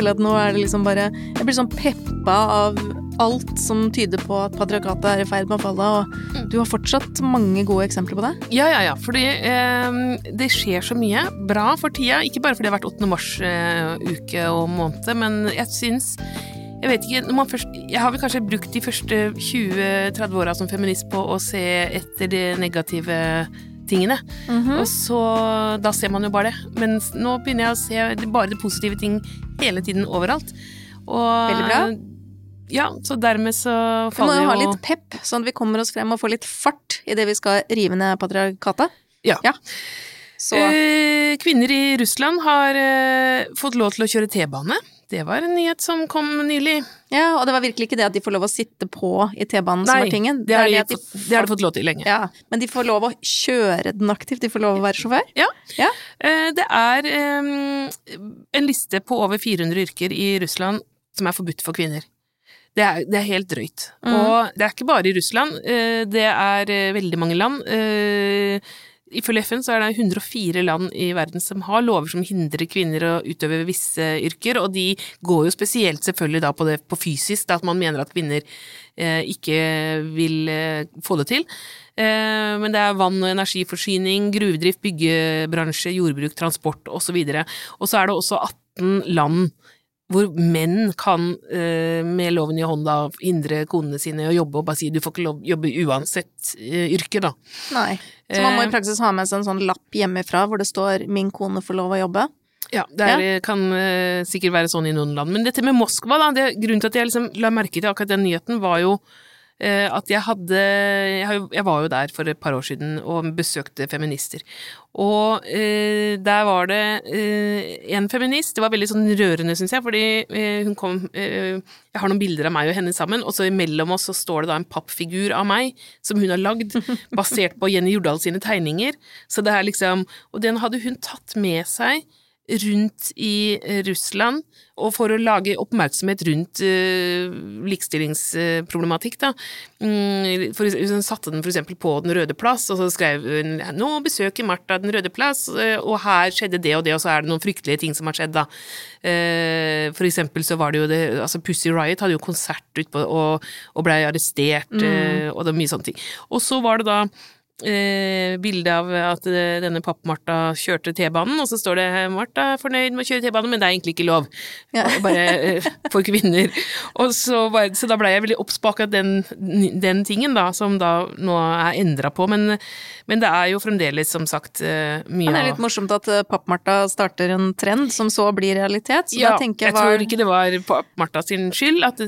føler at nå er det liksom bare Jeg blir sånn peppa av alt som tyder på at patriarkatet er i ferd med å falle, og du har fortsatt mange gode eksempler på det. Ja, ja, ja. Fordi eh, det skjer så mye bra for tida. Ikke bare fordi det har vært 8. mars-uke og måned, men jeg syns jeg vet ikke, først, jeg har vel kanskje brukt de første 20-30 åra som feminist på å se etter det negative tingene. Mhm. Og så Da ser man jo bare det. Men nå begynner jeg å se bare de positive ting hele tiden overalt. Og Veldig bra. Ja, så dermed så Vi må faller jo jo ha litt pep, sånn at vi kommer oss frem og får litt fart i det vi skal rive ned patriarkatet. Ja. Så Eh, kvinner i Russland har eh, fått lov til å kjøre T-bane. Det var en nyhet som kom nylig. Ja, og det var virkelig ikke det at de får lov å sitte på i T-banen som er tingen. det har, de, de, det det har de fått lov til lenge. Ja, men de får lov å kjøre den aktivt, de får lov å være sjåfør. Ja. Ja. Eh, Det er en liste på over 400 yrker i Russland som er forbudt for kvinner. Det er, det er helt drøyt. Mm. Og det er ikke bare i Russland, eh, det er eh, veldig mange land. Ifølge FN så er det 104 land i verden som har lover som hindrer kvinner å utøve visse yrker, og de går jo spesielt selvfølgelig da på det på fysisk, da at man mener at kvinner eh, ikke vil eh, få det til. Eh, men det er vann- og energiforsyning, gruvedrift, byggebransje, jordbruk, transport osv. Og så er det også 18 land hvor menn kan eh, med loven i hånda hindre konene sine å jobbe og bare si du får ikke lov jobbe uansett eh, yrke, da. Nei. Så man må i Eh. praksis ha med seg en sånn lapp hjemmefra hvor det står 'min kone får lov å jobbe'. Ja, det er, kan eh, sikkert være sånn i noen land. Men dette med Moskva, da, det, grunnen til at jeg liksom la merke til akkurat den nyheten, var jo at jeg hadde jeg, var jo der for et par år siden og besøkte feminister. Og eh, der var det eh, en feminist, det var veldig sånn rørende, syns jeg, fordi eh, hun kom eh, Jeg har noen bilder av meg og henne sammen, og så imellom oss så står det da en pappfigur av meg som hun har lagd, basert på Jenny Jordal sine tegninger. Så det er liksom Og den hadde hun tatt med seg rundt i eh, Russland, og for å lage oppmerksomhet rundt uh, likestillingsproblematikk, da. Mm, for, hun satte den eksempel på Den røde plass, og så skrev hun 'Nå besøker Martha Den røde plass', eh, og her skjedde det og det, og så er det noen fryktelige ting som har skjedd, da. Uh, for eksempel så var det jo det Altså Pussy Riot hadde jo konsert utpå og, og blei arrestert, eh, og det var mye sånne ting. Og så var det da eh, bilde av at eh, denne papp-Martha kjørte T-banen, og så står det 'Martha er fornøyd med å kjøre T-banen, men det er egentlig ikke lov'. Ja. Bare eh, for kvinner. Og så, bare, så da ble jeg veldig obs på akkurat den, den tingen, da, som da nå er endra på. Men, men det er jo fremdeles, som sagt, eh, mye Men det er litt morsomt at Papp-Martha starter en trend som så blir realitet. Så ja, da tenker jeg jeg hva tror ikke det var papp-Martha sin skyld, at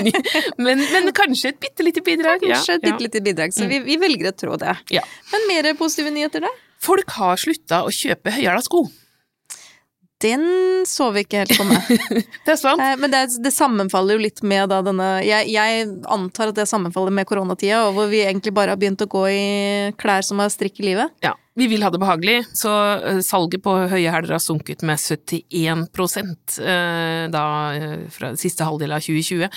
men, men kanskje et bitte lite bidrag. Kanskje et bitte lite bidrag, så vi, vi velger å tro det. Ja. Men mer positive nyheter, da? Folk har slutta å kjøpe høyhæla sko. Den så vi ikke helt komme. Det er sant. Eh, Men det, det sammenfaller jo litt med da denne jeg, jeg antar at det sammenfaller med koronatida, og hvor vi egentlig bare har begynt å gå i klær som har strikk i livet. Ja, vi vil ha det behagelig, så eh, salget på høye hæler har sunket med 71 eh, da eh, fra siste halvdel av 2020.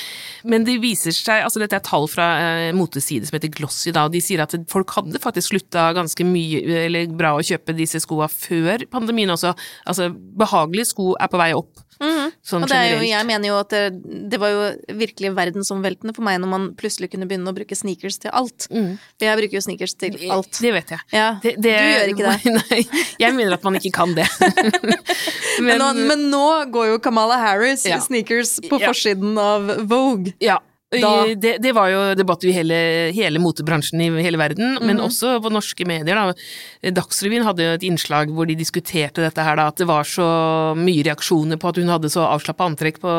Men det viser seg, altså dette er tall fra en moteside som heter Glossy, da, og de sier at folk hadde faktisk slutta ganske mye, eller bra å kjøpe disse skoa før pandemien også. Altså, behagelige sko er på vei opp. Sånn det er jo, jeg mener jo at det, det var jo virkelig verdensomveltende for meg når man plutselig kunne begynne å bruke sneakers til alt. For jeg bruker jo sneakers til alt. Det vet jeg. Ja, Det- du gjør ikke det. Nei, jeg mener at man ikke kan det. Men, nå, men nå går jo Kamala Harris Ja. sneakers på Ja. forsiden av Vogue. Ja. Da- Det, det var jo debatt i hele, hele motebransjen i hele verden, men Mhm. også på norske medier. Da. Dagsrevyen hadde jo et innslag hvor de diskuterte dette her, da, at det var så mye reaksjoner på at hun hadde så avslappa antrekk på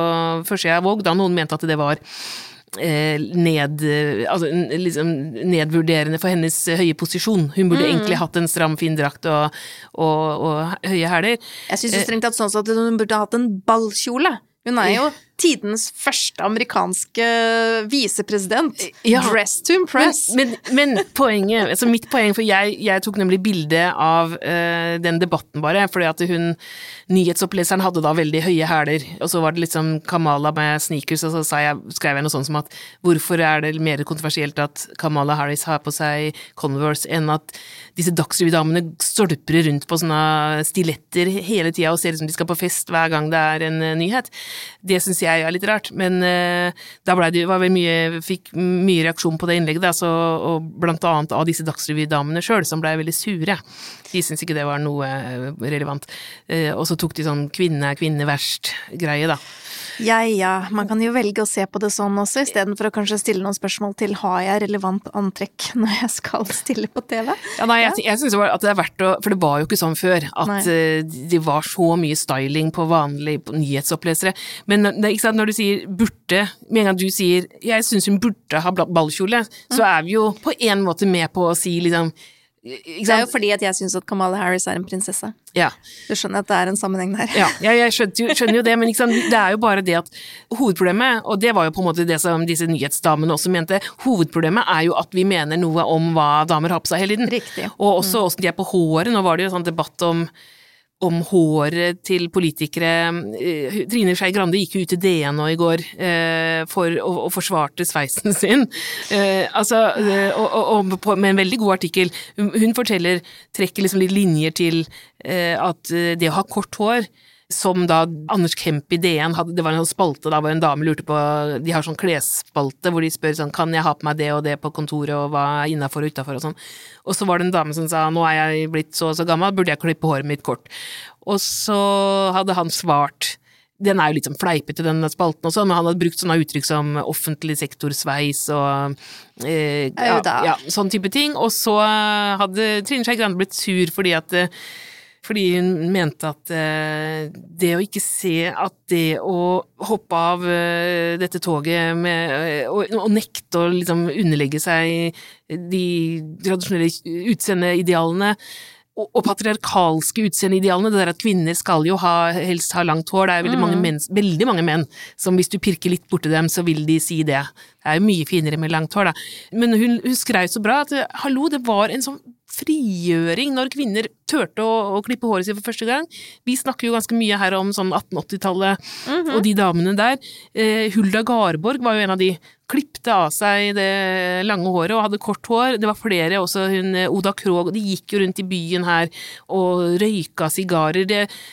førstesida av Våg, da noen mente at det var eh, ned, altså, liksom nedvurderende for hennes høye posisjon. Hun burde egentlig hatt en stram, fin drakt og, og, og høye hæler. Jeg syns jo strengt tatt sånn at hun burde hatt en ballkjole. Hun er jo tidens første amerikanske visepresident. Ja. Dress to impress. Men, men, men poenget, altså mitt poeng, for jeg, jeg tok nemlig bilde av uh, den debatten bare, fordi at hun, nyhetsoppleseren hadde da veldig høye hæler, og så var det liksom Kamala med sneakers, og så sa jeg, skrev jeg noe sånt som at hvorfor er det mer kontroversielt at Kamala Harris har på seg Converse enn at disse Dagsrevy-damene stolper rundt på sånne stiletter hele tida og ser ut som de skal på fest hver gang det er en uh, nyhet. Det syns jeg er litt rart, men uh, da ble det, var vel mye, fikk mye reaksjon på det innlegget, da, så, og blant annet av disse Dagsrevy-damene sjøl, som blei veldig sure. De syntes ikke det var noe uh, relevant. og så tok de sånn kvinne er kvinne verst-greie, da. Ja ja, man kan jo velge å se på det sånn også, istedenfor å kanskje stille noen spørsmål til har jeg relevant antrekk når jeg skal stille på TV? Ja, nei, jeg, jeg synes at det er verdt å For det var jo ikke sånn før at uh, det var så mye styling på vanlige nyhetsopplesere. Men det, ikke sant, når du sier burde, med en gang du sier jeg syns hun burde ha ballkjole, så er vi jo på en måte med på å si liksom det er jo fordi at jeg syns at Kamala Harris er en prinsesse. Ja. Du skjønner at det er en sammenheng der. Ja, jeg, jeg skjønner, jo, skjønner, jo, det, men det er jo bare det at hovedproblemet, og det var jo på en måte det som disse nyhetsdamene også mente, hovedproblemet er jo at vi mener noe om hva damer har på seg hele tiden. Riktig. Og også åssen mm. de er på håret. Nå var det jo en sånn debatt om om håret til politikere. Eh, Trine Skei Grande gikk jo ut i DN nå i går eh, for å, å forsvarte sveisen sin. Eh, altså, og, og, og, med en veldig god artikkel. Hun, forteller, trekker liksom litt linjer til at det å ha kort hår som da Anders Kemp i DN hadde, det var en sånn spalte da hvor en dame lurte på De har sånn klesspalte hvor de spør sånn kan jeg ha på meg det og det på kontoret og hva er innafor og utafor og sånn. Og så var det en dame som sa nå er jeg blitt så og så gammel, burde jeg klippe håret mitt kort? Og så hadde han svart den er jo litt sånn fleipete, den spalten også, men han hadde brukt sånne uttrykk som offentlig sektor-sveis og eh, ja, ja, sånn type ting. Og så hadde Trine Skei Grande blitt sur fordi at eh, fordi hun mente at eh, det å ikke se at det å hoppe av eh, dette toget med, eh, og, og, nekte å liksom underlegge seg de tradisjonelle utseendeidealene og, og patriarkalske utseendeidealene, det der at kvinner skal jo ha, helst ha langt hår, det er veldig, mm. mange menn, veldig mange menn som hvis du pirker litt borti dem, så vil de si det. Det er jo mye finere med langt hår, da. Men hun, hun skrev så bra at hallo, det var en sånn frigjøring når kvinner turte å, å, klippe håret sitt for første gang. Vi snakker jo ganske mye her om sånn 1880-tallet mm -hmm. og de damene der. Eh, Hulda Garborg var jo en av de. Klipte av seg det lange håret og hadde kort hår. Det var flere, også hun eh, Oda Krog, de gikk jo rundt i byen her og røyka sigarer.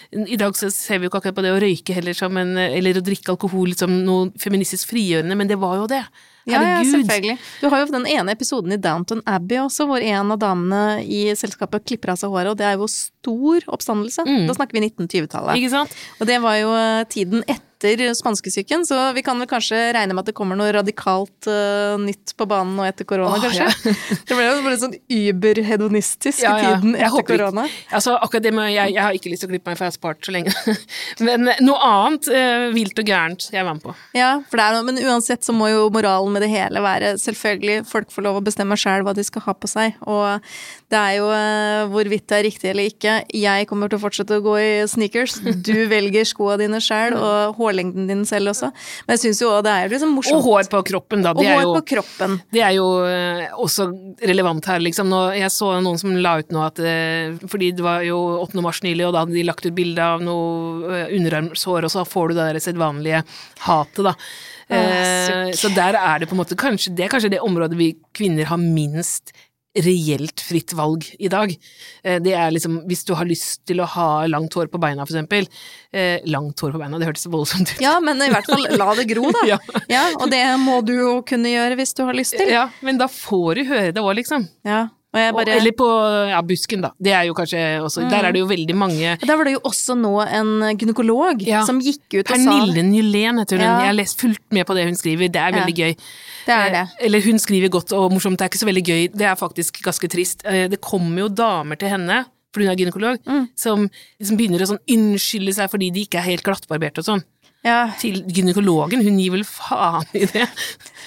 I dag så ser vi jo ikke akkurat på det å røyke heller som en Eller å drikke alkohol som noe feministisk frigjørende, men det var jo det. Ja, ja, selvfølgelig. Du har jo den ene episoden i Downton Abbey også, hvor en av damene i selskapet klipper av seg håret, og det er jo stor oppstandelse. Mm. Da snakker vi 1920-tallet. Og det var jo eh, tiden etter etter spanskesyken, så vi kan vel kanskje regne med at det kommer noe radikalt uh, nytt på banen nå etter korona, oh, kanskje? Ja. det ble jo bare sånn überhedonistisk ja, ja. i tiden etter korona. Altså, akkurat det med, jeg, jeg, har ikke lyst til å klippe meg, for jeg har spart så lenge. men eh, noe annet uh, vilt og gærent jeg var med på. Ja, for det er noe, men uansett så må jo moralen med det hele være selvfølgelig folk får lov å bestemme sjøl hva de skal ha på seg, og det er jo uh, hvorvidt det er riktig eller ikke. Jeg kommer til å fortsette å gå i sneakers. Du velger skoa dine sjøl, og hårlengden din selv også. Men jeg syns jo det er liksom morsomt. Og hår på kroppen, da. Det hår jo, på kroppen. Det er jo uh, også relevant her, liksom. Nå, jeg så noen som la ut noe at uh, Fordi det var jo 8. mars nylig, og da hadde de lagt ut bilde av noe underarmshår, og så får du det der sedvanlige hatet, da. Ah, så der er det på en måte kanskje Det er kanskje det området vi kvinner har minst reelt fritt valg i dag. Eh, det er liksom, hvis du har lyst til å ha langt hår på beina, for eksempel. Eh, langt hår på beina, det hørtes voldsomt ut. Ja, men i hvert fall la det gro, da. ja. ja. Og det må du jo kunne gjøre hvis du har lyst til. Ja, men da får du høre det òg, liksom. Ja. Bare... Eller på ja, busken, da. Det er jo kanskje også mm. Der er det jo veldig mange Der var det jo også nå en gynekolog ja. som gikk ut og Pernille sa Pernille Nylén heter hun. Ja. Jeg har lest fullt med på det hun skriver. Det er veldig gøy. Det er det. Eh, eller hun skriver godt og morsomt. Det er ikke så veldig gøy. Det er faktisk ganske trist. Eh, det kommer jo damer til henne for hun er gynekolog, mm. som som, begynner å sånn unnskylde seg fordi de ikke er helt glattbarberte og sånn. Ja, til gynekologen. Hun gir vel faen i det.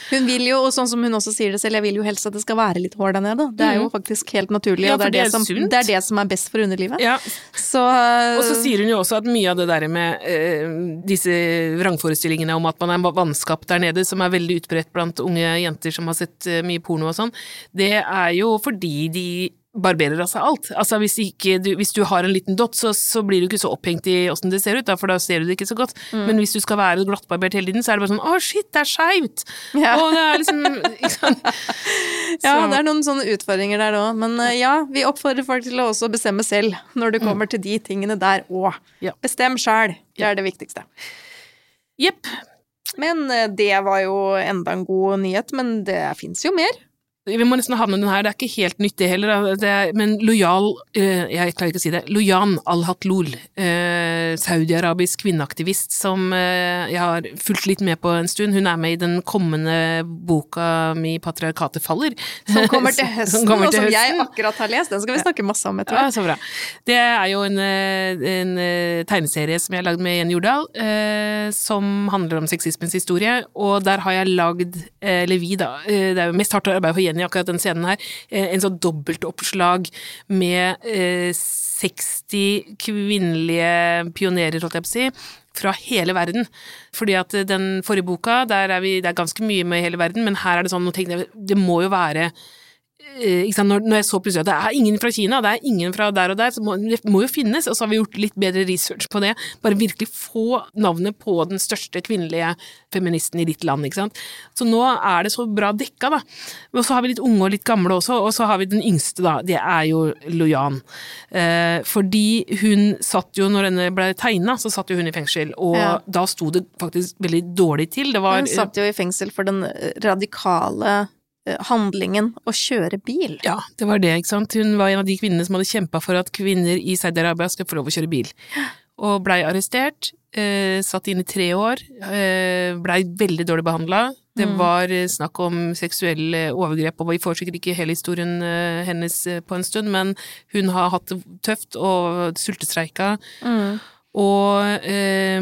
Hun vil jo, og sånn som hun også sier det selv, jeg vil jo helst at det skal være litt hår der nede. Det er jo faktisk helt naturlig, Mm. Ja, og det er det, det er som, det er det som er best for underlivet. Ja. Så, Og så sier hun jo også at mye av det der med uh, disse vrangforestillingene om at man er vanskapt der nede, som er veldig utbredt blant unge jenter som har sett uh, mye porno og sånn, det er jo fordi de barberer av seg alt. Altså hvis, ikke, du, hvis du har en liten dott, så, så blir du ikke så opphengt i åssen det ser ut, da, for da ser du det ikke så godt. Mm. Men hvis du skal være glattbarbert hele tiden, så er det bare sånn å shit, det er skeivt! Ja. Og det er liksom ja, det er noen sånne utfordringer der òg. Men eh, ja, vi oppfordrer folk til å også bestemme selv når det kommer til de tingene der òg. Ja. Bestem sjæl. Det er det viktigste. Jepp. Men eh, det var jo enda en god nyhet, men det fins jo mer. Vi må nesten havne den her, det er ikke helt nytt det heller, det er, men lojal eh, Jeg klarer ikke å si det. Loyan al-Hatlul, eh, saudiarabisk kvinneaktivist som eh, jeg har fulgt litt med på en stund. Hun er med i den kommende boka mi 'Patriarkatet faller'. Som kommer til høsten, Som kommer og til som jeg akkurat har lest. Den skal vi snakke masse om etter Ja, så bra. Det er jo en, eh, en tegneserie som jeg har lagd med Jenny Jordal, eh, som handler om sexismens historie, og der har jeg lagd, eller vi da, det er jo mest hardt arbeid for Jenny akkurat den scenen her, eh, en sånn dobbeltoppslag med eh, 60 kvinnelige pionerer, holdt jeg på å si, fra hele verden. Fordi at eh, den forrige boka, der er vi, det er ganske mye med hele verden, men her er det sånn, nå tenkte det må jo være eh? Når, når jeg så plutselig at det er ingen fra Kina, det er ingen fra der og der, så må, det må jo finnes, og så har vi gjort litt bedre research på det. Bare virkelig få navnet på den største kvinnelige feministen i ditt land, ikke sant. Så nå er det så bra dekka, da. Og så har vi litt unge og litt gamle også, og så har vi den yngste, da. Det er jo Loyan. Eh, fordi hun satt jo, når denne ble tegna, så satt jo hun i fengsel, og Ja. da sto det faktisk veldig dårlig til. Det var Hun satt jo i fengsel for den eh, radikale eh, handlingen å kjøre bil. Ja, det var det, ikke sant. Hun var en av de kvinnene som hadde kjempa for at kvinner i Saudi-Arabia skal få lov å kjøre bil. Og blei arrestert, eh, satt inne i tre år, eh, blei veldig dårlig behandla. Det var eh, snakk om seksuelle overgrep, og vi får sikkert ikke hele historien eh, hennes eh, på en stund, men hun har hatt det tøft og sultestreika. Og eh,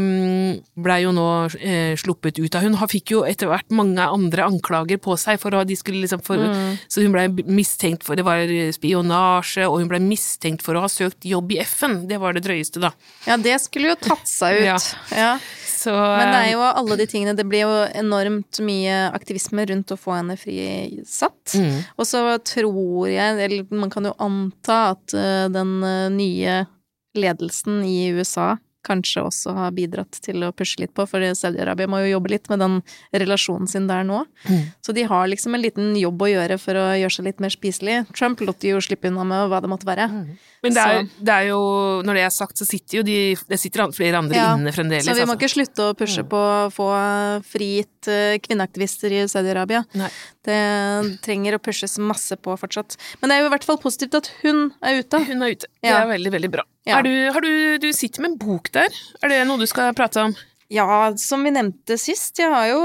blei jo nå eh, sluppet ut av Hun har- fikk jo etter hvert mange andre anklager på seg, for de liksom for, så hun blei mistenkt for det var spionasje, og hun blei mistenkt for å ha søkt jobb i FN. Det var det drøyeste, da. Ja, det skulle jo tatt seg ut. Ja. Ja. Så, Men det er eh, jo alle de tingene Det blir jo enormt mye aktivisme rundt å få henne frisatt. Mm. Og så tror jeg, eller man kan jo anta at eh, den eh, nye ledelsen i USA kanskje også har bidratt til å pushe litt på, for Saudi-Arabia må jo jobbe litt med den relasjonen sin der nå. Mm. Så de har liksom en liten jobb å gjøre for å gjøre seg litt mer spiselig. Trump lot jo slippe unna med hva det måtte være. Men det er, det er jo, når det er sagt, så sitter jo de Det sitter flere andre Ja, inne fremdeles. Så vi må altså. ikke slutte å pushe på å få frigitt eh, kvinneaktivister i Saudi-Arabia. Det trenger å pushes masse på fortsatt. Men det er jo i hvert fall positivt at hun er ute. Hun er ute. Det Ja. er veldig, veldig bra. Ja. Du, har du, du sitter med en bok der. Er det noe du skal prate om? Ja, som vi nevnte sist, jeg har jo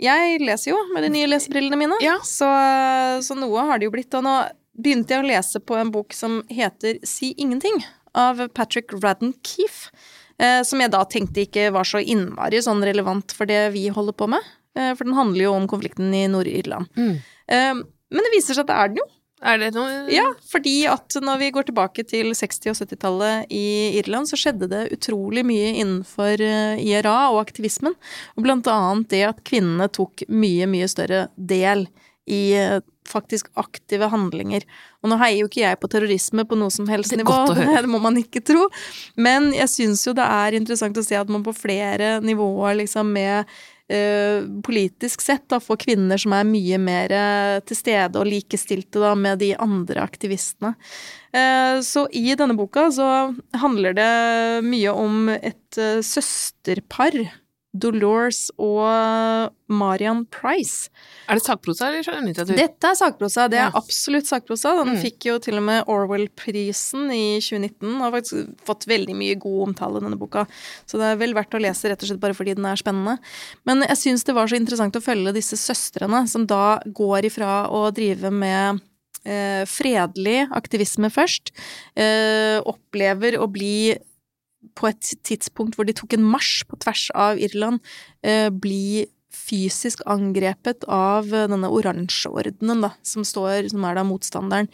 Jeg leser jo med de nye lesebrillene mine, Ja. så, så noe har det jo blitt. Og nå begynte jeg å lese på en bok som heter Si ingenting, av Patrick Radden Keefe. Eh, som jeg da tenkte ikke var så innmari sånn relevant for det vi holder på med. Eh, for den handler jo om konflikten i Nord-Irland. Eh, men det viser seg at det er den jo. Er det noe Ja, fordi at når vi går tilbake til 60- og 70-tallet i Irland, så skjedde det utrolig mye innenfor eh, IRA og aktivismen. Og blant annet det at kvinnene tok mye, mye større del i eh, faktisk aktive handlinger. Og nå heier jo ikke jeg på terrorisme på noe som helst Det nivå, høre. det må man ikke tro. Men jeg syns jo det er interessant å se at man på flere nivåer liksom med politisk sett da, for kvinner som er mye mer eh, til stede og likestilte da, med de andre aktivistene. Eh, så i denne boka så handler det mye om et eh, søsterpar. Dolores og Marian Price. Er det sakprosa eller skjønnlitteratur? Dette er sakprosa. Det er Ja. absolutt sakprosa. Den Mm. fikk jo til og med Orwell-prisen i 2019, og har faktisk fått veldig mye god omtale, denne boka. Så det er vel verdt å lese, rett og slett bare fordi den er spennende. Men jeg syns det var så interessant å følge disse søstrene, som da går ifra å drive med eh, fredelig aktivisme først, eh, opplever å bli på et tidspunkt hvor de tok en marsj på tvers av Irland, eh, bli fysisk angrepet av eh, denne oransjeordenen, da, som står, som er da motstanderen.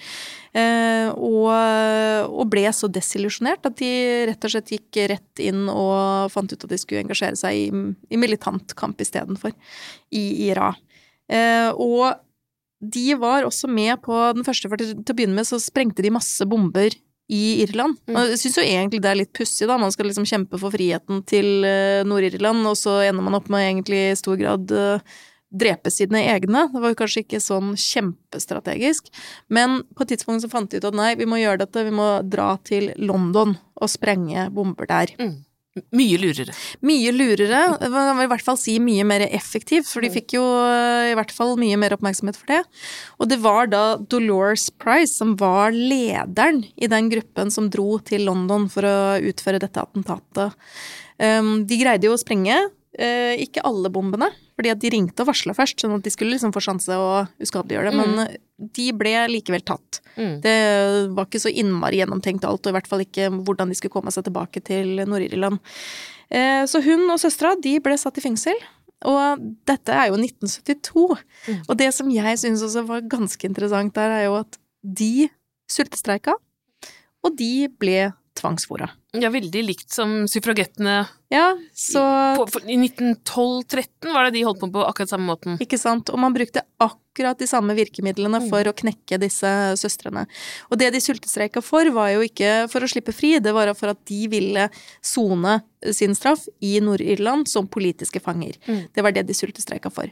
Eh, og, og, ble så desillusjonert at de rett og slett gikk rett inn og fant ut at de skulle engasjere seg i, i militant kamp istedenfor, i IRA. Eh, og de var også med på den første, for til å begynne med så sprengte de masse bomber i Irland. Mm. Og jeg syns jo egentlig det er litt pussig, da. Man skal liksom kjempe for friheten til uh, Nord-Irland, og så ender man opp med egentlig i stor grad uh, drepe sine egne. Det var jo kanskje ikke sånn kjempestrategisk. Men på et tidspunkt så fant de ut at nei, vi må gjøre dette, vi må dra til London og sprenge bomber der. Mm. Mye lurere. Mye lurere. man kan i hvert fall si mye mer effektivt, for de mm. fikk jo eh, i hvert fall mye mer oppmerksomhet for det. Og det var da Dolores Price som var lederen i den gruppen som dro til London for å utføre dette attentatet. Um, de greide jo å sprenge Eh, ikke alle bombene, fordi at de ringte og varsla først, sånn at de skulle liksom få sjanse å uskadeliggjøre det, mm. men de ble likevel tatt. Mm. Det var ikke så innmari gjennomtenkt alt, og i hvert fall ikke hvordan de skulle komme seg tilbake til Nord-Irland. Eh, så hun og søstera, de ble satt i fengsel. Og dette er jo 1972. Mm. Og det som jeg syns også var ganske interessant der, er jo at de sultestreika, og de ble tvangsfora. Ja, veldig likt som suffragettene ja, så I, i 1912-13 var det de holdt på på akkurat samme måten. Ikke sant. Og man brukte akkurat de samme virkemidlene mm. for å knekke disse søstrene. Og det de sultestreika for, var jo ikke for å slippe fri, det var for at de ville sone sin straff i Nord-Irland som politiske fanger. Mm. Det var det de sultestreika for.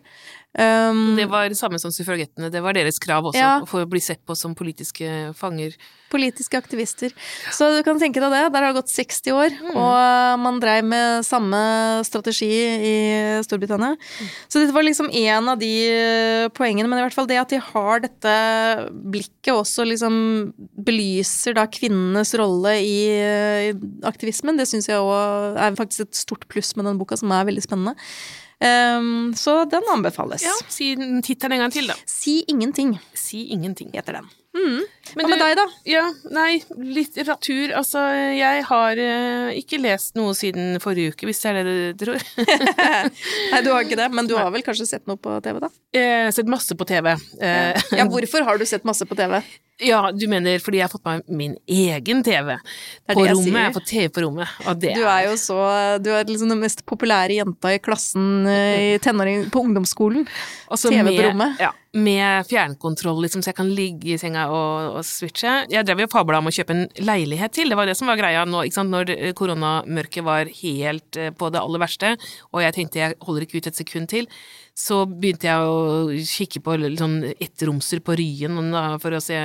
Um, det var det samme som suffragettene, det var deres krav også, ja. for å bli sett på som politiske fanger. Politiske aktivister. Så du kan tenke deg det, der har det gått 60 år, mm. og man dreiv med samme strategi i Storbritannia. Mm. Så dette var liksom en av de eh, poengene, men i hvert fall det at de har dette blikket også liksom belyser da kvinnenes rolle i, i aktivismen, det syns jeg òg er faktisk et stort pluss med den boka, som er veldig spennende. Um, så den anbefales. Ja, Si tittelen en gang til, da. Si ingenting. Si ingenting. Heter den. Mm. Hva med deg, da? Ja, nei, litteratur Altså, jeg har uh, ikke lest noe siden forrige uke, hvis det er det du tror. nei, du har ikke det, men du har vel kanskje sett noe på TV, da? Jeg har sett masse på TV. ja. ja, hvorfor har du sett masse på TV? Ja, du mener fordi jeg har fått meg min egen TV på rommet. Jeg, jeg, har fått TV på rommet. Og det du er jo så Du er liksom den mest populære jenta i klassen eh, i tenåring på ungdomsskolen. Også TV med, på rommet. Ja, med fjernkontroll, liksom, så jeg kan ligge i senga og, og switche. Jeg drev jo fabla om å kjøpe en leilighet til, det var det som var greia nå, ikke sant, når koronamørket var helt eh, på det aller verste, og jeg tenkte jeg holder ikke ut et sekund til så begynte jeg å kikke på sånn ettromser på Ryen for å se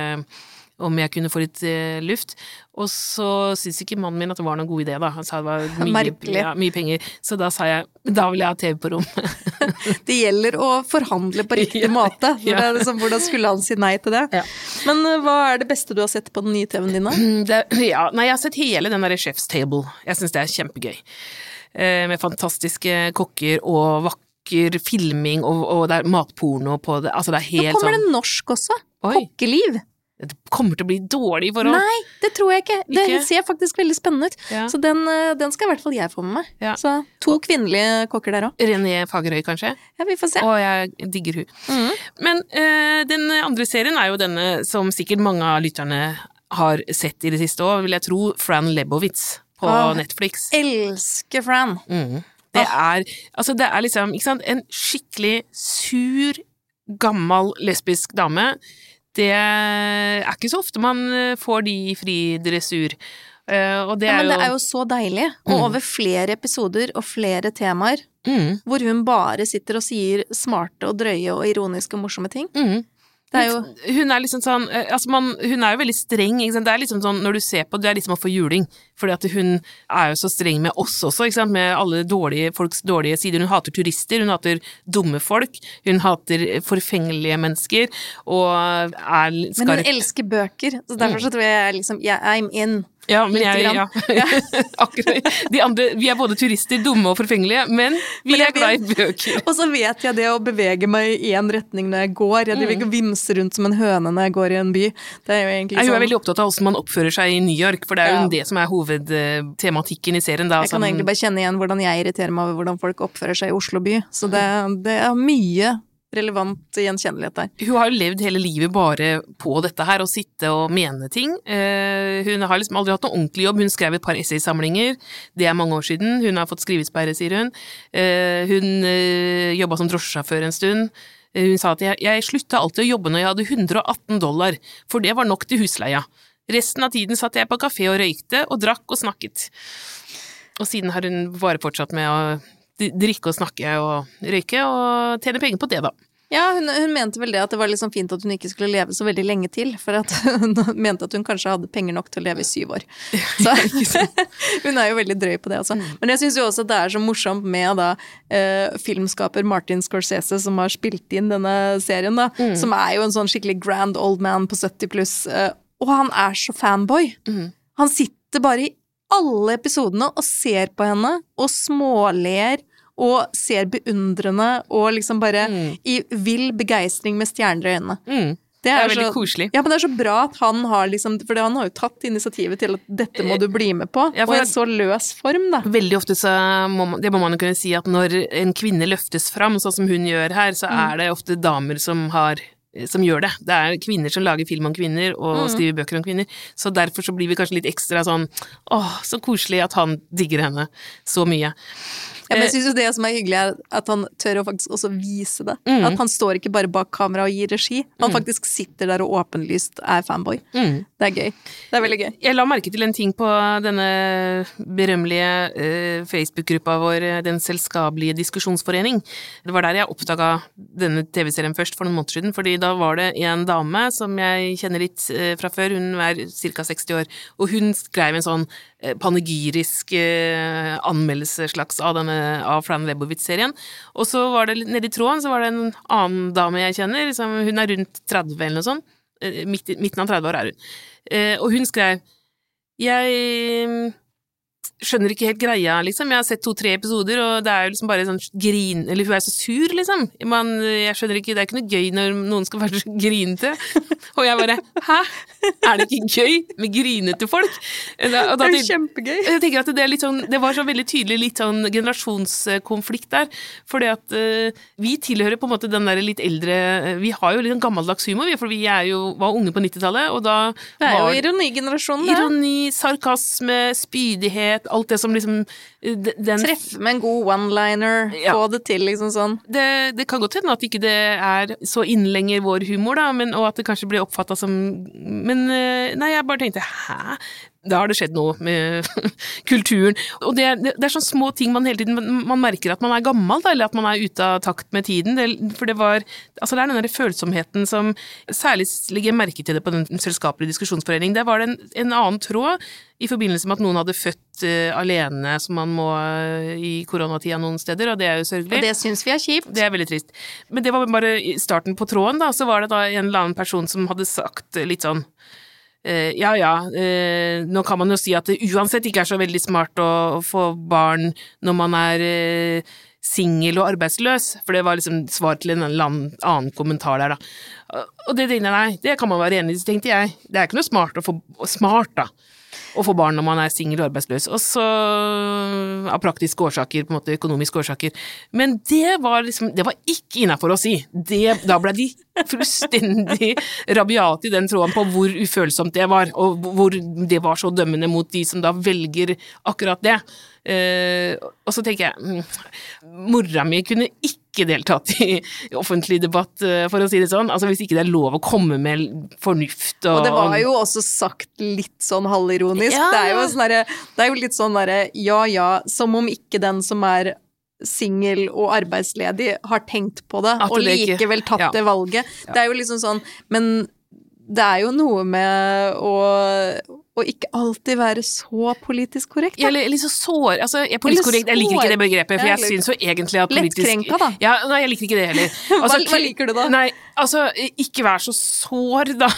om jeg kunne få litt eh, luft. Og så syntes ikke mannen min at det var noen god idé, da. Han sa det var mye, ja, mye penger. Så da sa jeg da vil jeg ha TV på rom. det gjelder å forhandle på riktig måte. Ja. Liksom, hvordan skulle han si nei til det? Ja. Men uh, hva er det beste du har sett på den nye TV-en din, da? Det, ja, nei, jeg har sett hele den derre Chef's Table. Jeg syns det er kjempegøy. Uh, med fantastiske kokker og vakre vakker filming, og, og, det er matporno på det. Altså, det er helt sånn Nå kommer det norsk også. Oi. Kokkeliv. Det kommer til å bli dårlig forhold. Nei, det tror jeg ikke. Det ikke? ser faktisk veldig spennende ut. Ja. Så den, eh, den, skal i hvert fall jeg få med meg. Ja. Så to kvinnelige kokker der òg. René Fagerøy, kanskje? Ja, vi får se. Og jeg digger hun. Mm. Men øh, den andre serien er jo denne som sikkert mange av lytterne har sett i det siste òg, vil jeg tro. Fran Lebowitz på Åh, Netflix. Elsker Fran. Mm. Det er, altså det er liksom, ikke sant, en skikkelig sur, gammel lesbisk dame. Det er ikke så ofte man eh, får de i fri dressur. Uh, og det ja, men det er jo så deilig, og mm. over flere episoder og flere temaer, mm. hvor hun bare sitter og sier smarte og drøye og ironiske og morsomme ting. Mm. Er jo... Hun er liksom sånn eh, altså man, Hun er jo veldig streng. Det er liksom sånn, Når du ser på det, er liksom å få juling. Fordi at hun er jo så streng med oss også, ikke sant? med alle dårlige, folks dårlige sider. Hun hater turister, hun hater dumme folk, hun hater forfengelige mennesker, og er skarp. Men hun elsker bøker, så derfor så tror jeg liksom yeah, I'm in Ja, men jeg, ja. Akkurat. De andre, vi er både turister, dumme og forfengelige, men vi Men er glad i bøker. Og så vet jeg det å bevege meg i én retning når jeg går. Jeg Mm. driver ikke og vimser rundt som en høne når jeg går i en by. Det er jo egentlig sånn. Hun er sånn veldig opptatt av hvordan man oppfører seg i New York, for det er jo Ja. det som er hovedtematikken i serien. Da, Jeg kan som- egentlig bare kjenne igjen hvordan jeg irriterer meg over hvordan folk oppfører seg i Oslo by. Så det, det er mye relevant gjenkjennelighet der. Hun har jo levd hele livet bare på dette her, å sitte og mene ting. Eh, hun har liksom aldri hatt noen ordentlig jobb. Hun skrev et par essaysamlinger, det er mange år siden. Hun har fått skrivesperre, sier hun. Eh, hun eh, jobba som drosjesjåfør en stund. Hun sa at jeg, jeg slutta alltid å jobbe når jeg hadde 118 dollar, for det var nok til husleia. Resten av tiden satt jeg på kafé og røykte og drakk og snakket. Og siden har hun bare fortsatt med å drikke og snakke og røyke, og tjene penger på det, da. Ja, hun, hun mente vel det at det var liksom fint at hun ikke skulle leve så veldig lenge til, for at hun mente at hun kanskje hadde penger nok til å leve i syv år. Så hun er jo veldig drøy på det, altså. Men jeg syns jo også at det er så morsomt med da eh, filmskaper Martin Scorsese, som har spilt inn denne serien, da, som er jo en sånn skikkelig grand old man på 70 pluss, eh, og han er så fanboy. Han sitter bare i alle episodene og ser på henne og småler og ser beundrende og liksom bare i vill begeistring med stjerner i øynene. Mm. Det er veldig koselig. Ja, men det er så bra at han har liksom For han har jo tatt initiativet til at dette må du bli med på, Ja, og i en så løs form, da. Veldig ofte så må man, det må man jo kunne si at når en kvinne løftes fram, sånn som hun gjør her, så er det ofte damer som har som gjør det. Det er kvinner som lager film om kvinner og skriver bøker om kvinner. Så derfor så blir vi kanskje litt ekstra sånn åh, så koselig at han digger henne så mye. Ja, Eh, men jeg synes jo det som er hyggelig, er at han tør å faktisk også vise det. Mm. At han står ikke bare bak kamera og gir regi. Han faktisk sitter der og åpenlyst er fanboy. Det er gøy. Det er veldig gøy. Jeg la merke til en ting på denne berømmelige eh, Facebook-gruppa vår, eh, Den selskapelige diskusjonsforening. Det var der jeg oppdaga denne TV-serien først for noen måneder siden, fordi da var det en dame som jeg kjenner litt eh, fra før, hun er ca. 60 år, og hun skrev en sånn panegyrisk anmeldelse slags av denne av Fran Lebowitz-serien. Og så var det nedi tråden, så var det en annen dame jeg kjenner, liksom, hun er rundt 30 eller noe sånt, midten av 30 år er hun, eh, og hun skrev jeg skjønner ikke helt greia, liksom. Jeg har sett to-tre episoder, og det er jo liksom bare sånn grin... Eller hun er så sur, liksom. Man, jeg skjønner ikke, Det er ikke noe gøy når noen skal være så grinete. Og jeg bare Hæ? Er det ikke gøy med grinete folk? Da, da, Det er kjempegøy. jeg tenker at det, er litt sånn, det var så veldig tydelig litt sånn generasjonskonflikt der. Fordi at uh, vi tilhører på en måte den der litt eldre eh, Vi har jo litt sånn gammeldags humor, for vi er jo, var unge på 90-tallet, og da Det er jo ironigenerasjonen, det. Ironi, sarkasme, spydighet, alt det som liksom eh, den, Treffe med en god one-liner, Ja. få det til, liksom sånn. det, det kan godt hende at ikke det er så innlenger vår humor, da, men, og at det kanskje blir oppfatta som Men eh, nei, jeg bare tenkte hæ? Da har det skjedd noe med kulturen. Og det, det, det er sånne små ting man hele tiden man, merker at man er gammel, da, eller at man er ute av takt med tiden. Det, for det var Altså, det er den der følsomheten som Særlig legger jeg merke til det på den selskapelige diskusjonsforening. Der var det en, en annen tråd i forbindelse med at noen hadde født uh, alene, som man må uh, i koronatida noen steder, og det er jo sørgelig. Og det syns vi er kjipt. Det er veldig trist. Men det var bare starten på tråden, da. Så var det da en eller annen person som hadde sagt litt sånn ja ja, eh, nå kan man jo si at det uansett ikke er så veldig smart å, få barn når man er eh, singel og arbeidsløs, for det var liksom svar til en eller annen, kommentar der, da. Og- det tenkte jeg, nei, det kan man være enig i, tenkte jeg. Det er ikke noe smart å få smart, da. Å få barn når man er singel og arbeidsløs. Og så av praktiske årsaker, på en måte økonomiske årsaker. Men det var liksom Det var ikke innafor å si. Det, da ble de fullstendig rabiate i den tråden på hvor ufølsomt det var, og hvor det var så dømmende mot de som da velger akkurat det. Eh, og så tenker jeg mm, Mora mi kunne ikke deltatt i offentlig debatt, uh, for å si det sånn. Altså Hvis ikke det er lov å komme med fornuft og Og det var jo også sagt litt sånn halvironisk. Ja, Det, er jo sånn der, det er jo litt sånn derre ja ja, som om ikke den som er singel og arbeidsledig har tenkt på det, At og det likevel tatt ja. det valget. Det er jo liksom sånn Men det er jo noe med å og ikke alltid være så politisk korrekt. Da. Eller, eller så sår Altså, jeg politisk korrekt, jeg liker ikke det begrepet, for Ja, jeg syns jo egentlig at politisk Lettkrenka, da. Ja, nei, jeg liker ikke det heller. Hva- Altså, hva liker du da? Nei, altså, ikke vær så sår, da.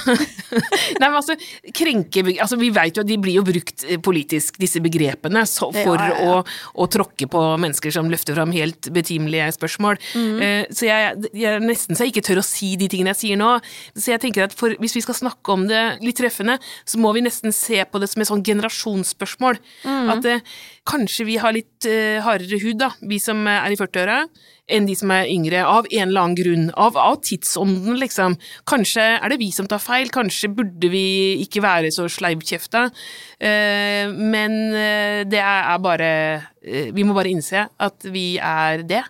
nei, men altså, krenke Altså, vi veit jo at de blir jo brukt eh, politisk, disse begrepene, så, for ja, ja. Å, å tråkke på mennesker som løfter fram helt betimelige spørsmål. Mm. Uh, så jeg, jeg nesten så jeg ikke tør å si de tingene jeg sier nå. Så jeg tenker at for, hvis vi skal snakke om det litt treffende, så må vi nesten se på det som et sånn generasjonsspørsmål. Mm. At eh, kanskje vi har litt uh, hardere hud, da, vi som eh, er i 40-åra, enn de som er yngre, av en eller annen grunn. Av, av tidsånden, liksom. Kanskje er det vi som tar feil, kanskje burde vi ikke være så sleivkjefta. Uh, men uh, det er, er bare Vi må bare innse at vi er det.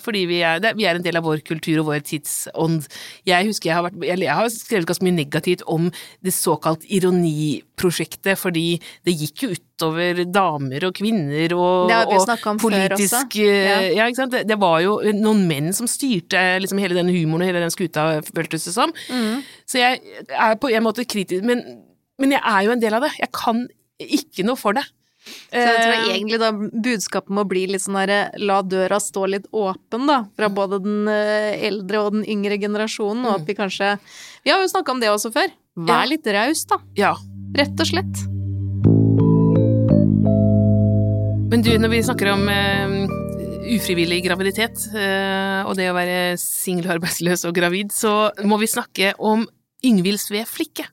Fordi vi er, vi er en del av vår kultur og vår tidsånd. Jeg husker jeg har, vært, jeg, har skrevet ganske mye negativt om det såkalt ironiprosjektet, fordi det gikk jo utover damer og kvinner og, og politisk eh, Ja. ja, ikke sant. Det, det var jo noen menn som styrte liksom hele den humoren og hele den skuta, føltes det som. Mm. Så jeg er på en måte kritisk, men, men jeg er jo en del av det. Jeg kan ikke noe for det. Så jeg tror Eh, egentlig da budskapet må bli litt sånn herre la døra stå litt åpen, da, fra både den eh, eldre og den yngre generasjonen, og at vi kanskje Vi har jo snakka om det også før. Vær litt raus, da. ja. Rett og slett. Men du, når vi snakker om uh, ufrivillig graviditet, uh, og det å være singel, arbeidsløs og gravid, så må vi snakke om Yngvild Sve Flikke.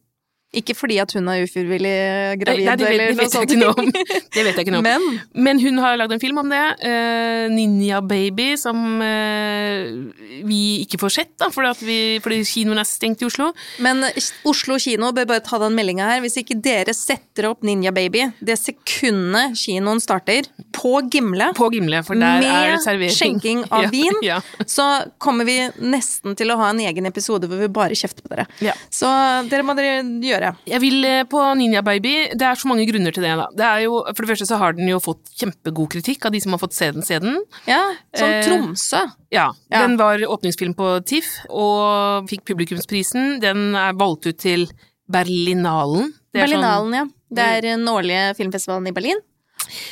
Ikke fordi at hun er ufrivillig gravid Nei, det vet, eller noe sånt. Det vet jeg ikke noe om. Men Men hun har lagd en film om det, Uh, Ninja Baby, som uh, vi ikke får sett, da, fordi, vi, fordi kinoen er stengt i Oslo. Men Oslo kino bør bare ta den meldinga her. Hvis ikke dere setter opp Ninja Baby det sekundet kinoen starter, på Gimle, På Gimle, med skjenking av Ja, vin, Ja. så kommer vi nesten til å ha en egen episode hvor vi bare kjefter på dere. Ja. Så dere må dere gjøre. Jeg vil eh, på Ninja Baby, det er så mange grunner til det. da. Det er jo, for det første så har den jo fått kjempegod kritikk av de som har fått se den. Se den. Ja, Som Eh, Tromsø. Ja, Ja. Den var åpningsfilm på TIFF og fikk publikumsprisen. Den er valgt ut til Berlinalen. Er sånn- Berlinalen, ja. Det er den årlige filmfestivalen i Berlin.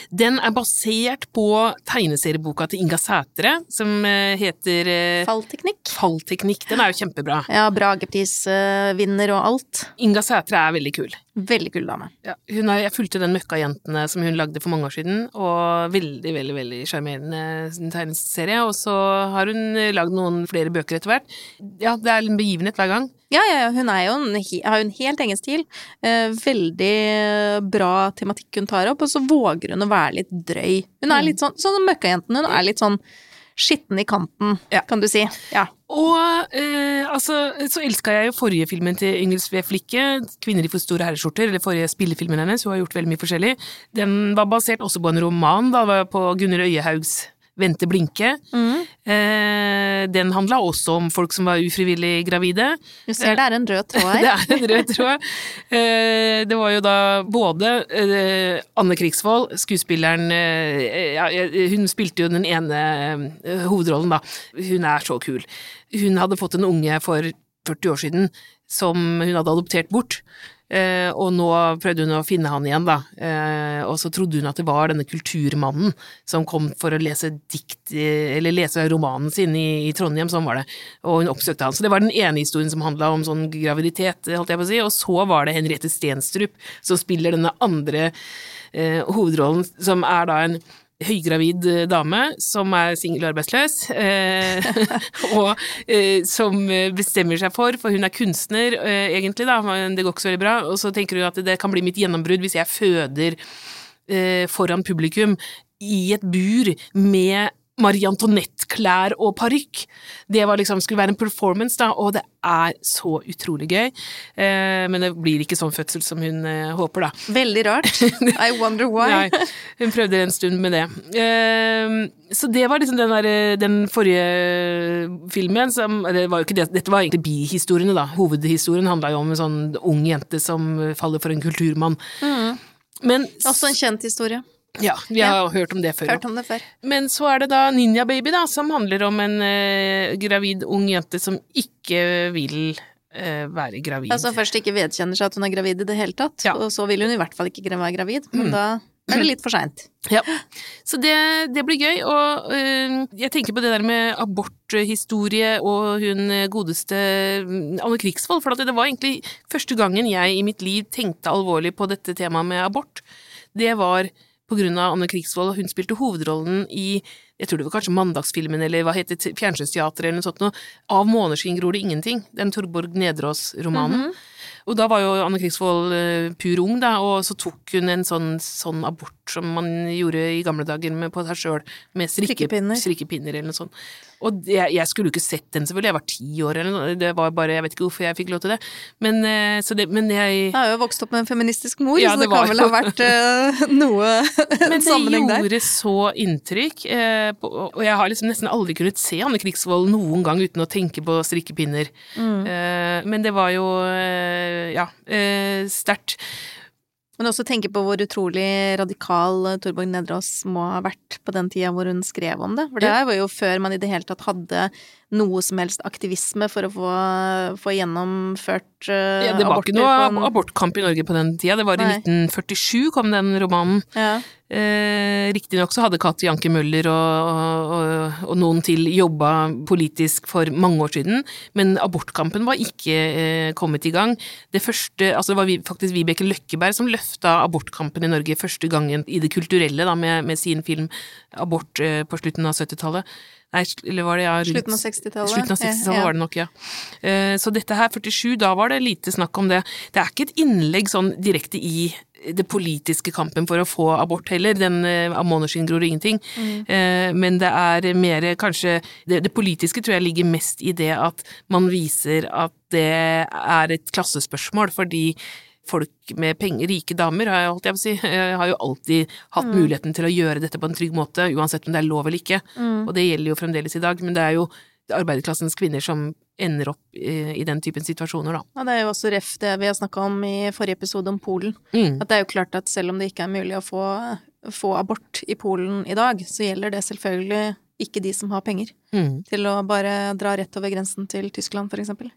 Den er basert på tegneserieboka til Inga Sætre, som eh, heter eh, Fallteknikk. Fallteknikk. Den er jo kjempebra. Ja, Brageprisvinner og alt. Inga Sætre er veldig kul. Veldig kul dame. Ja, har, jeg fulgte den Møkkajentene som hun lagde for mange år siden, og veldig, veldig veldig sjarmerende tegneserie. Og så har hun lagd noen flere bøker etter hvert. Ja, det er en begivenhet hver gang. Ja, ja, hun jo en, har jo en helt egen stil. Eh, veldig bra tematikk hun tar opp, og så våger hun å være litt drøy. Hun er litt sånn sånn som Møkkajenten, hun er litt sånn skitten i kanten, Ja. kan du si. Ja. Og eh, altså, så elska jeg jo forrige filmen til Ingrid Sve Flikke, 'Kvinner i for store herreskjorter', eller forrige spillefilmen hennes, hun har gjort veldig mye forskjellig. Den var basert også på en roman, da, på Gunnhild Øyehaugs 'Vente blinke'. Eh, den handla også om folk som var ufrivillig gravide. Du ser det er en rød tråd her. Det er en rød tråd. Eh, Det var jo da både eh, Anne Krigsvold, skuespilleren eh, ja, Hun spilte jo den ene eh, hovedrollen, da. Hun er så kul. Hun hadde fått en unge for 40 år siden som hun hadde adoptert bort. Eh, og nå prøvde hun å finne han igjen, da. Eh, og så trodde hun at det var denne kulturmannen som kom for å lese dikt, eller lese romanen sin i, i Trondheim, sånn var det. Og hun oppsøkte han. Så det var den ene historien som handla om sånn graviditet, holdt jeg på å si. Og så var det Henriette Stenstrup som spiller denne andre eh, hovedrollen, som er da en høygravid eh, dame som er singel og arbeidsløs, eh, og eh, som bestemmer seg for, for hun er kunstner egentlig, da, men det går ikke så veldig bra, og så tenker hun at det kan bli mitt gjennombrudd hvis jeg føder foran publikum i et bur med Marie Antoinette-klær og parykk. Det var liksom, skulle være en performance, da, og det er så utrolig gøy. Eh, men det blir ikke sånn fødsel som hun eh, håper, da. Veldig rart. I wonder why. Nei, hun prøvde en stund med det. Eh, så det var liksom den, der, den forrige filmen som det var jo ikke det, Dette var egentlig bihistoriene, da. Hovedhistorien handla jo om en sånn ung jente som faller for en kulturmann. Men Også en kjent historie. Ja, vi har hørt om det før. Hørt om det før. Men så er det da Ninja Baby, da, som handler om en eh, gravid ung jente som ikke vil eh, være gravid. Altså først ikke vedkjenner seg at hun er gravid i det hele tatt, Ja. og så vil hun i hvert fall ikke være gravid, men Mm. da er det litt for seint. Ja, så det, det blir gøy, og øh, jeg tenker på det der med aborthistorie og hun øh, godeste mm, Anne Krigsvold, for at det var egentlig første gangen jeg i mitt liv tenkte alvorlig på dette temaet med abort. Det var på grunn av Anne Krigsvold, hun spilte hovedrollen i jeg tror det var kanskje Mandagsfilmen, eller hva heter det, Fjernsynsteatret eller noe sånt noe, Av måneskinn gror det ingenting, den Torborg Nedreås-romanen. Mhm. Og da var jo Anne Krigsvold uh, pur ung, da, og så tok hun en sånn, sånn abort som man gjorde i gamle dager med, på seg sjøl, med strikke, Strikkepinner. strikkepinner eller noe sånt. Og det, jeg skulle jo ikke sett den, selvfølgelig, jeg var ti år eller noe, det var bare, jeg vet ikke hvorfor jeg fikk lov til det, men, eh, så det, men jeg Jeg har jo vokst opp med en feministisk mor, Ja, så det, det kan vel ha vært uh, noe Men det sammenheng der. gjorde så inntrykk, Uh, på, og jeg har liksom nesten aldri kunnet se Anne Krigsvold noen gang uten å tenke på strikkepinner. Mm. Uh, men det var jo, ja, sterkt. Men også tenke på hvor utrolig radikal Torborg Nedreås må ha vært på den tida hvor hun skrev om det. For det var jo før man i det hele tatt hadde noe som helst aktivisme for å få, få gjennomført uh, Ja, det var ikke noe ab- abortkamp i Norge på den tida. Det var i 1947 kom den romanen. Ja. Eh, Riktignok så hadde Katti Janke Møller og, og, og noen til jobba politisk for mange år siden, men abortkampen var ikke eh, kommet i gang. Det første, altså det var vi, faktisk Vibeke Løkkeberg som løfta abortkampen i Norge første gangen i det kulturelle, da, med, med sin film Abort eh, på slutten av 70-tallet. Nei, eller var det ja, rundt Slutten av 60-tallet. Slutten av 60-tallet Ja. var det nok, ja. Eh, Så dette her, 47, da var det lite snakk om det. Det er ikke et innlegg sånn direkte i det politiske kampen for å få abort heller, den eh, av måneskinn gror ingenting, mm. men det er mer kanskje det, det politiske tror jeg ligger mest i det at man viser at det er et klassespørsmål, fordi folk med penger, rike damer, har, jeg holdt jeg på å si, eh, har jo alltid hatt muligheten til å gjøre dette på en trygg måte, uansett om det er lov eller ikke. Og det gjelder jo fremdeles i dag, men det er jo arbeiderklassens kvinner som ender opp eh, i den typen situasjoner, da. Ja, det er jo også ref det vi har snakka om i forrige episode om Polen. Mm. At det er jo klart at selv om det ikke er mulig å få, få abort i Polen i dag, så gjelder det selvfølgelig ikke de som har penger Mm. til å bare dra rett over grensen til Tyskland, for eksempel.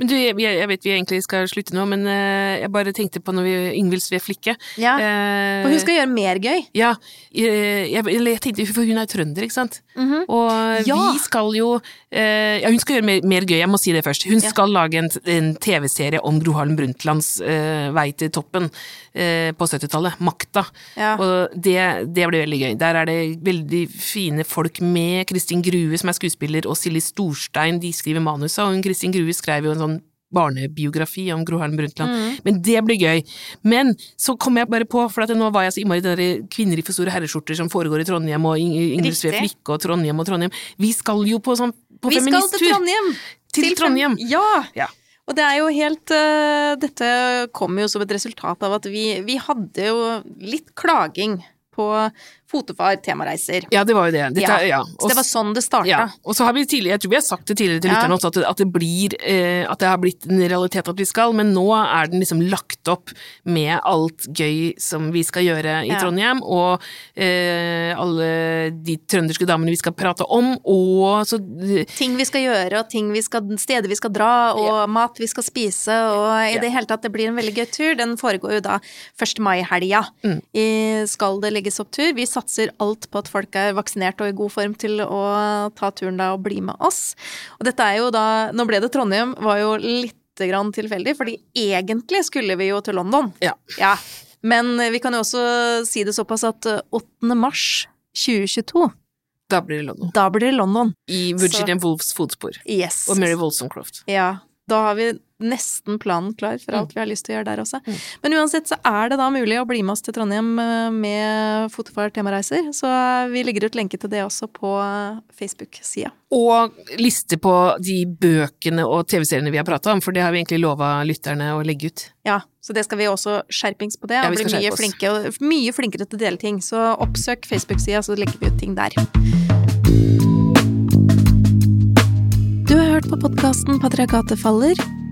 Men du, jeg, jeg vet vi egentlig skal slutte nå, men uh, jeg bare tenkte på når vi Ingvild Sve Flikke. Ja. uh, For hun skal gjøre mer gøy. Ja, Jeg, jeg, eller jeg tenkte, for hun er trønder, ikke sant? Og Ja. vi skal jo uh, Ja, hun skal gjøre mer, mer gøy, jeg må si det først. Hun Ja. skal lage en, en TV-serie om Gro Harlem Brundtlands eh, vei til toppen eh, på 70-tallet. Makta. Ja. Og det, det blir veldig gøy. Der er det veldig fine folk med. Kristin Grue, som er skuespiller, og Silje Storstein, de skriver manuset. Og hun Kristin Grue skrev jo en sånn barnebiografi om Gro Harlem Brundtland. Men det blir gøy. Men så kom jeg bare på, for nå var jeg så innmari der Kvinner i for store herreskjorter som foregår i Trondheim, og Ingrid Sve Flikke og Trondheim og Trondheim. Vi skal jo på sånn på Vi skal til. Trondheim! Til Trondheim. Ja! Ja. Og det er jo helt uh, Dette kom jo som et resultat av at vi, vi hadde jo litt klaging på Fotofar temareiser. Ja, det var jo det. Dette, ja. Så det var sånn det starta. Ja, og så har vi tidligere, jeg tror vi har sagt det tidligere til Ja. lytterne også, at det, at det blir, eh, at det har blitt en realitet at vi skal, men nå er den liksom lagt opp med alt gøy som vi skal gjøre i Ja. Trondheim, og eh, alle de trønderske damene vi skal prate om, og så Ting vi skal gjøre, og ting vi skal, steder vi skal dra, og mat vi skal spise, og i Ja. det hele tatt, det blir en veldig gøy tur. Den foregår jo da 1. mai-helga. Mm. Skal det legges opp tur? Vi satser alt på at folk er vaksinert og i god form til å ta turen da og bli med oss. Og dette er jo da Nå ble det Trondheim, var jo litt grann tilfeldig, fordi egentlig skulle vi jo til London. Ja. Ja. Men vi kan jo også si det såpass at 8. mars 2022, Da blir det London. da blir det London. I Virginia Woolfs fotspor. Yes. Og Mary Wollstonecroft. Ja, da har vi nesten planen klar for alt vi har lyst til å gjøre der også. Mm. Men uansett så er det da mulig å bli med oss til Trondheim eh, med Fotofar temareiser, så vi legger ut lenke til det også på Facebook-sida. Og liste på de bøkene og TV-seriene vi har prata om, for det har vi egentlig lova lytterne å legge ut. Ja, så det skal vi også skjerpings på det, og ja, bli mye, flinke, mye flinkere til å dele ting. Så oppsøk Facebook-sida, så legger vi ut ting der. Du har hørt på podkasten Patriarkatet faller